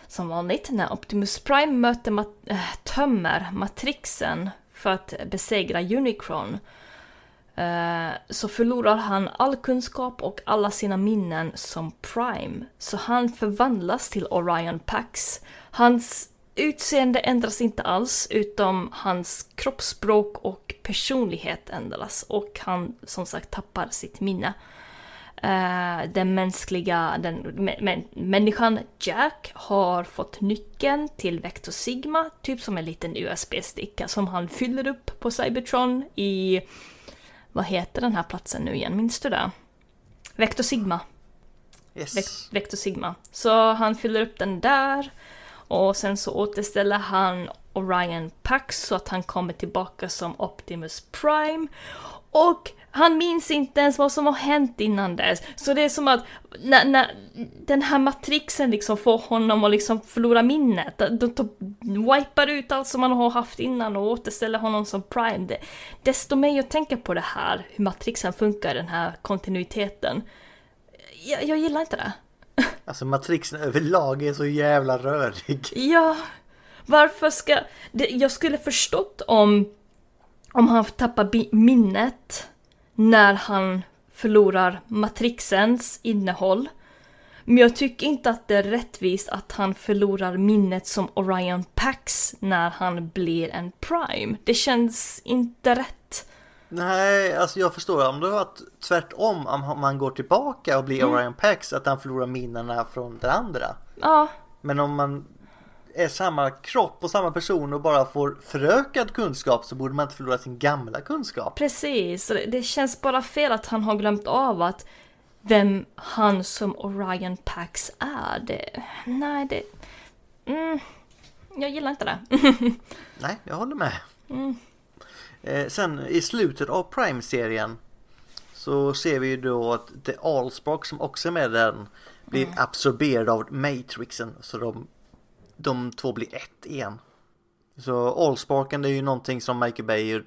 Speaker 1: Som vanligt när Optimus Prime möter mat äh, tömmer matrixen för att besegra Unicron så förlorar han all kunskap och alla sina minnen som Prime. Så han förvandlas till Orion Pax. Hans utseende ändras inte alls, utom hans kroppsspråk och personlighet ändras. Och han som sagt tappar sitt minne. Uh, den mänskliga, den mä människan Jack har fått nyckeln till Vector Sigma, typ som en liten USB-sticka som han fyller upp på Cybertron i vad heter den här platsen nu igen? Minns du det? Vector Sigma.
Speaker 2: Yes.
Speaker 1: Ve Vector Sigma. Så han fyller upp den där. Och sen så återställer han Orion Pax så att han kommer tillbaka som Optimus Prime. Och han minns inte ens vad som har hänt innan dess. Så det är som att när, när den här matrixen liksom får honom att liksom förlora minnet. De, de wipar ut allt som han har haft innan och återställer honom som prime. Det, desto mer jag tänker på det här, hur matrixen funkar, den här kontinuiteten. Jag, jag gillar inte det.
Speaker 2: Alltså matrixen överlag är så jävla rörig.
Speaker 1: Ja, varför ska... Det, jag skulle förstått om, om han tappar minnet när han förlorar matrixens innehåll. Men jag tycker inte att det är rättvist att han förlorar minnet som Orion Pax när han blir en Prime. Det känns inte rätt.
Speaker 2: Nej, alltså jag förstår om det var tvärtom om man går tillbaka och blir mm. Orion Pax att han förlorar minnena från den andra.
Speaker 1: Ja.
Speaker 2: Men om man är samma kropp och samma person och bara får förökad kunskap så borde man inte förlora sin gamla kunskap.
Speaker 1: Precis, det känns bara fel att han har glömt av att vem han som Orion Pax är. Det, nej, det... Mm, jag gillar inte det. [laughs]
Speaker 2: nej, jag håller med.
Speaker 1: Mm.
Speaker 2: Eh, sen i slutet av Prime-serien så ser vi ju då att The Allspark som också är med den blir mm. absorberad av Matrixen så de de två blir ett igen. Så Allsparken det är ju någonting som Michael Bay, eh,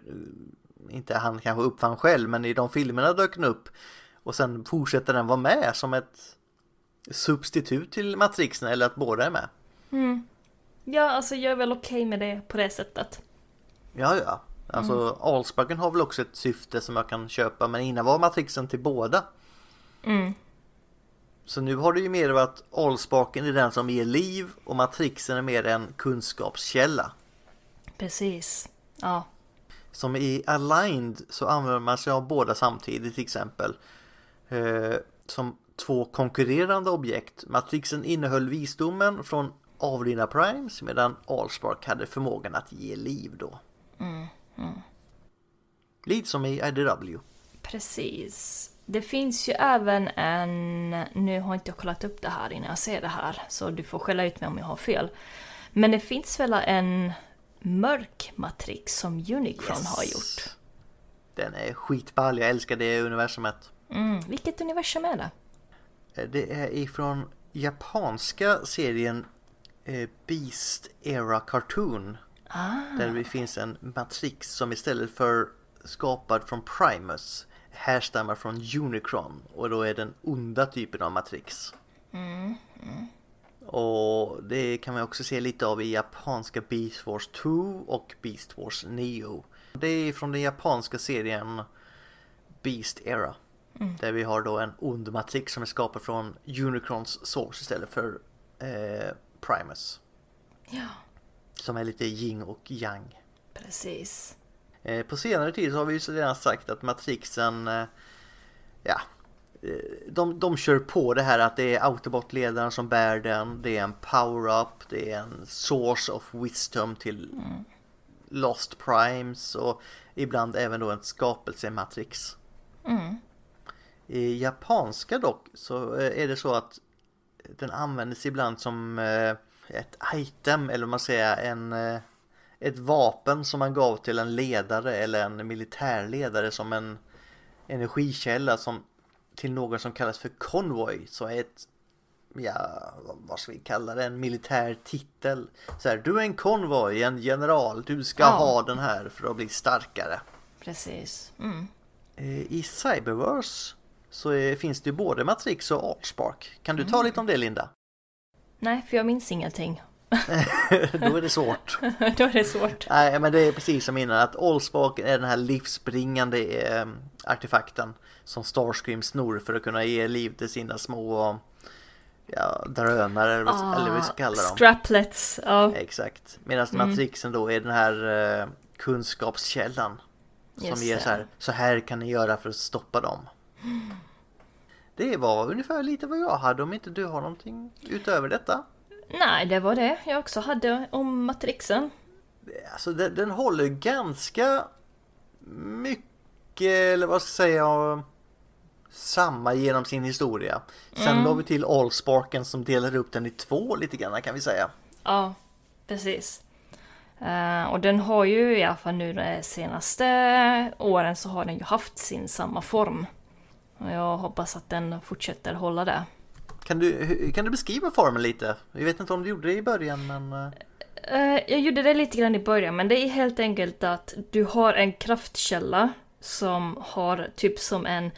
Speaker 2: inte han kanske uppfann själv, men i de filmerna dök den upp. Och sen fortsätter den vara med som ett substitut till Matrixen eller att båda är med.
Speaker 1: Mm. Ja, alltså jag är väl okej okay med det på det sättet.
Speaker 2: Ja, ja. Alltså mm. Allsparken har väl också ett syfte som jag kan köpa, men innan var Matrixen till båda.
Speaker 1: Mm.
Speaker 2: Så nu har det ju mer varit Allsparken är den som ger liv och Matrixen är mer en kunskapskälla.
Speaker 1: Precis, ja.
Speaker 2: Som i Aligned så använder man sig av båda samtidigt till exempel. Eh, som två konkurrerande objekt. Matrixen innehöll visdomen från avlidna Primes medan Allspark hade förmågan att ge liv då.
Speaker 1: Mm, mm.
Speaker 2: Lite som i IDW.
Speaker 1: Precis. Det finns ju även en, nu har inte jag kollat upp det här innan jag ser det här, så du får skälla ut mig om jag har fel. Men det finns väl en mörk matrix som Unicron yes. har gjort?
Speaker 2: Den är skitball, jag älskar det universumet.
Speaker 1: Mm. Vilket universum är det?
Speaker 2: Eh, det är ifrån japanska serien eh, Beast Era Cartoon.
Speaker 1: Ah.
Speaker 2: Där det finns en matrix som istället för skapad från Primus härstammar från Unicron och då är den onda typen av matrix.
Speaker 1: Mm.
Speaker 2: Och det kan man också se lite av i japanska Beast Wars 2 och Beast Wars Neo. Det är från den japanska serien Beast Era.
Speaker 1: Mm.
Speaker 2: Där vi har då en ond matrix som är skapad från Unicrons source istället för eh, Primus.
Speaker 1: Ja,
Speaker 2: Som är lite yin och yang.
Speaker 1: precis.
Speaker 2: Eh, på senare tid så har vi ju redan sagt att matrixen eh, Ja eh, de, de kör på det här att det är Autobot-ledaren som bär den Det är en power-up Det är en source of wisdom till Lost Primes och ibland även då en skapelsematrix
Speaker 1: Mm.
Speaker 2: I japanska dock så är det så att den används ibland som ett item eller vad man säger en eh, ett vapen som man gav till en ledare eller en militärledare som en energikälla som till någon som kallas för konvoj så är ett ja, vad ska vi kalla det, en militär titel. Så här, du är en konvoj, en general, du ska
Speaker 1: Ja.
Speaker 2: ha den här för att bli starkare.
Speaker 1: Precis. Mm.
Speaker 2: Eh, I Cyberverse så är, finns det ju både Matrix och Artspark. Kan du ta lite om det Linda?
Speaker 1: Nej, för jag minns ingenting. [laughs]
Speaker 2: Då är det svårt. [laughs]
Speaker 1: Då är det svårt.
Speaker 2: Nej, men det är precis som innan att Allspark är den här livsbringande eh, artefakten som Starscream snor för att kunna ge liv till sina små ja, drönare eller vad vad vi ska kalla dem.
Speaker 1: Straplets. Ja,
Speaker 2: Exakt. Medan
Speaker 1: Mm.
Speaker 2: Matrixen då är den här eh, kunskapskällan som
Speaker 1: Just
Speaker 2: ger så här, så här kan ni göra för att stoppa dem. [gasps] [laughs] Det var ungefär lite vad jag hade om inte du har någonting utöver detta.
Speaker 1: Nej, det var det jag också hade om Matrixen.
Speaker 2: Alltså den, den håller ganska mycket, eller vad ska jag säga, samma genom sin historia. Sen
Speaker 1: Mm.
Speaker 2: la vi till Allsparken som delar upp den i två lite grann kan vi säga.
Speaker 1: Ja, precis. Eh, och den har ju i alla fall nu de senaste åren så har den ju haft sin samma form. Och jag hoppas att den fortsätter hålla det.
Speaker 2: Kan du, kan du beskriva formen lite? Jag vet inte om du gjorde det i början men... eh,
Speaker 1: Eh, jag gjorde det lite grann i början, men det är helt enkelt att du har en kraftkälla som har typ som en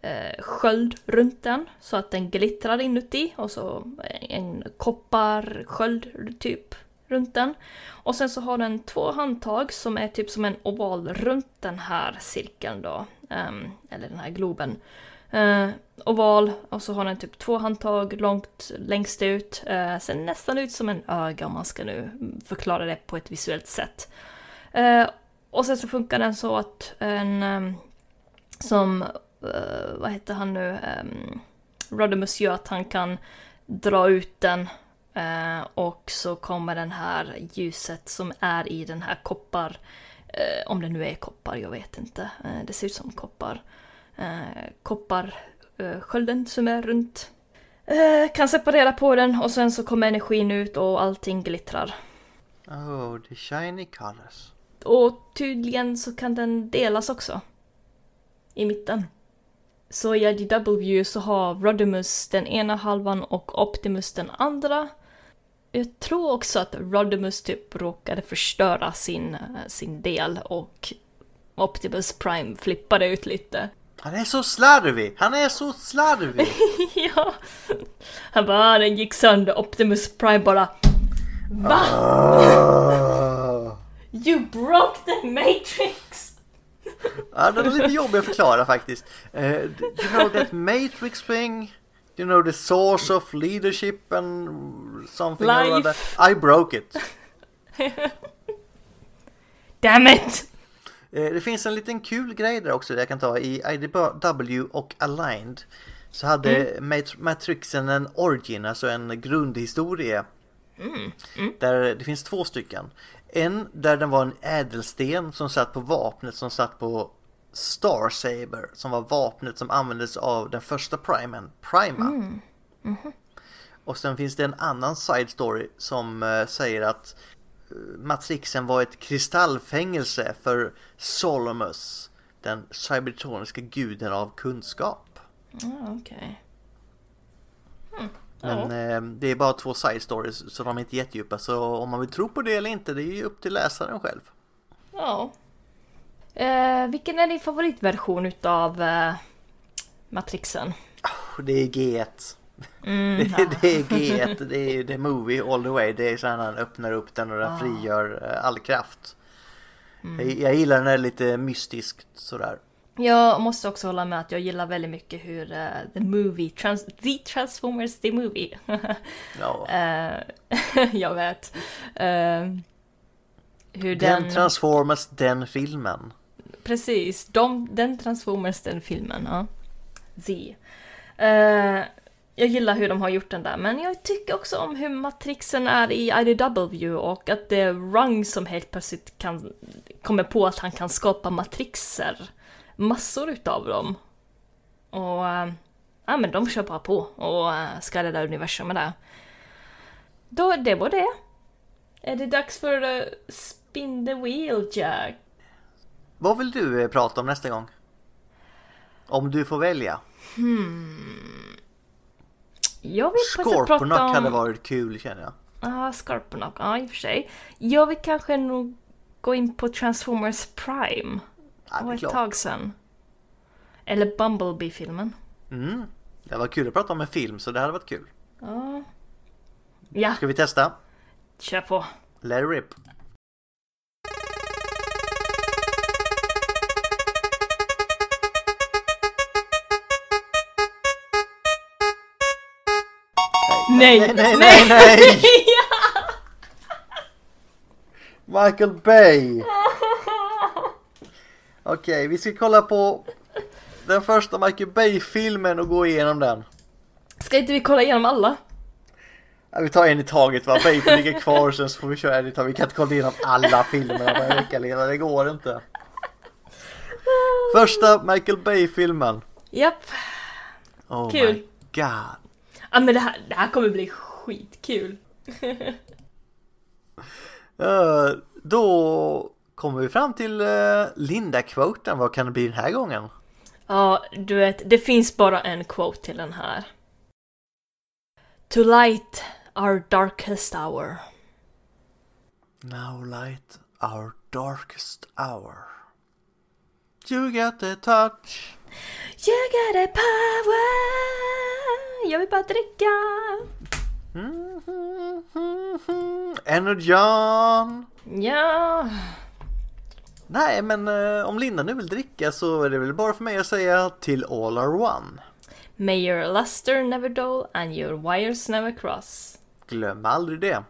Speaker 1: eh, sköld runt den så att den glittrar inuti och så en kopparsköld typ runt den. Och sen så har den två handtag som är typ som en oval runt den här cirkeln då, ehm, eller den här globen. Eh, oval och så har den typ två handtag långt längst ut. Eh, ser nästan ut som en öga om man ska nu förklara det på ett visuellt sätt. Eh, och sen så funkar den så att en ehm, som, eh, vad heter han nu, um, Rodimus gör att han kan dra ut den eh, och så kommer den här ljuset som är i den här koppar, eh, om det nu är koppar, jag vet inte, eh, det ser ut som koppar eh, kopparskölden som är runt. Eh, kan separera på den och sen så kommer energin ut och allting glittrar.
Speaker 2: Oh, the shiny colors.
Speaker 1: Och tydligen så kan den delas också. I mitten. Så i IDW så har Rodimus den ena halvan och Optimus den andra. Jag tror också att Rodimus typ råkade förstöra sin, eh, sin del och Optimus Prime flippade ut lite.
Speaker 2: Han är så slarvig! Han är så slarvig! [laughs]
Speaker 1: ja. Han bara, "Ah, den gick sönder. Optimus Prime bara Va?
Speaker 2: Ah.
Speaker 1: You broke the matrix!
Speaker 2: Ja, den är lite jobbig att förklara faktiskt. Uh, you know that matrix thing? You know the source of leadership and something or
Speaker 1: Life.
Speaker 2: other? I broke it. [laughs]
Speaker 1: Damn it!
Speaker 2: Eh, Det finns en liten kul grej där också jag kan ta. I IDW och Aligned så hade Mat- Matrixen en origin, alltså en grundhistoria. Där det finns två stycken. En där den var en ädelsten som satt på vapnet som satt på Star Saber som var vapnet som användes av den första primen, Prima. Och sen finns det en annan side story som eh, säger att Matrixen var ett kristallfängelse för Solomus, den cybertroniska guden av kunskap.
Speaker 1: Ah, Okej.
Speaker 2: Men
Speaker 1: Ja.
Speaker 2: eh, det är bara två side stories så de är inte jättedjupa. Så om man vill tro på det eller inte, det är ju upp till läsaren själv.
Speaker 1: Ja. Eh, vilken är din favoritversion utav eh, Matrixen?
Speaker 2: Det är G1.
Speaker 1: Mm,
Speaker 2: Det, är G1, det är the movie all the way. Det är så här när han öppnar upp den och den
Speaker 1: Ah.
Speaker 2: frigör eh, all kraft.
Speaker 1: Mm.
Speaker 2: Jag, jag gillar när det är lite mystiskt sådär.
Speaker 1: Jag måste också hålla med att jag gillar väldigt mycket hur eh, the movie, trans the Transformers the movie. [laughs]
Speaker 2: Ja.
Speaker 1: Eh, [laughs] jag vet. Eh, hur
Speaker 2: Den
Speaker 1: den...
Speaker 2: Transformers, den filmen.
Speaker 1: Precis, de, den Transformers, den filmen. Ja. Z. Eh, jag gillar hur de har gjort den där, men jag tycker också om hur Matrixen är i IDW och att det är Rung som helt plötsligt kan, kommer på att han kan skapa matrixer. Massor utav dem. Och eh, ja, men de kör bara på och uh, ska rädda universum med det. Då, det var det. Är det dags för uh, Spin the Wheel Jack?
Speaker 2: Vad vill du eh, prata om nästa gång? Om du får välja.
Speaker 1: Jag vill
Speaker 2: Scorponok
Speaker 1: om...
Speaker 2: hade varit kul känner jag.
Speaker 1: Ja, Scorponok. Ja, i och för sig. Jag vill kanske nog gå in på Transformers Prime.
Speaker 2: Ja,
Speaker 1: Det var ett
Speaker 2: klart.
Speaker 1: tag sedan. Eller Bumblebee-filmen.
Speaker 2: Mm. Det var kul att prata om en film så det hade varit kul.
Speaker 1: Ja. Ja,
Speaker 2: Ska vi testa?
Speaker 1: kör på.
Speaker 2: Let it rip.
Speaker 1: Nej,
Speaker 2: nej, nej, nej, nej. [laughs] Michael Bay! Okej, vi ska kolla på den första Michael Bay-filmen och gå igenom den.
Speaker 1: Ska inte vi kolla igenom alla?
Speaker 2: Ja, vi tar en i taget va, Bay ligga kvar sen så får vi köra en i taget. Vi kan inte kolla igenom alla filmerna en vecka Lena, det går inte. Första Michael Bay-filmen.
Speaker 1: Japp.
Speaker 2: Oh
Speaker 1: Kul.
Speaker 2: my god.
Speaker 1: Ja men det här, det här kommer bli skitkul. [laughs]
Speaker 2: Eh, då kommer vi fram till uh, Linda-quoten. Vad kan det bli den här gången?
Speaker 1: Ja, du vet, det finns bara en quote till den här. To light our darkest hour.
Speaker 2: Now light our darkest hour. You got the touch.
Speaker 1: You got a power. Jag vill bara dricka.
Speaker 2: Mm-hmm. Energon.
Speaker 1: Ja.
Speaker 2: Nej, men eh, om Linda nu vill dricka så är det väl bara för mig att säga till all are one.
Speaker 1: May your luster never dull and your wires never cross.
Speaker 2: Glöm aldrig det.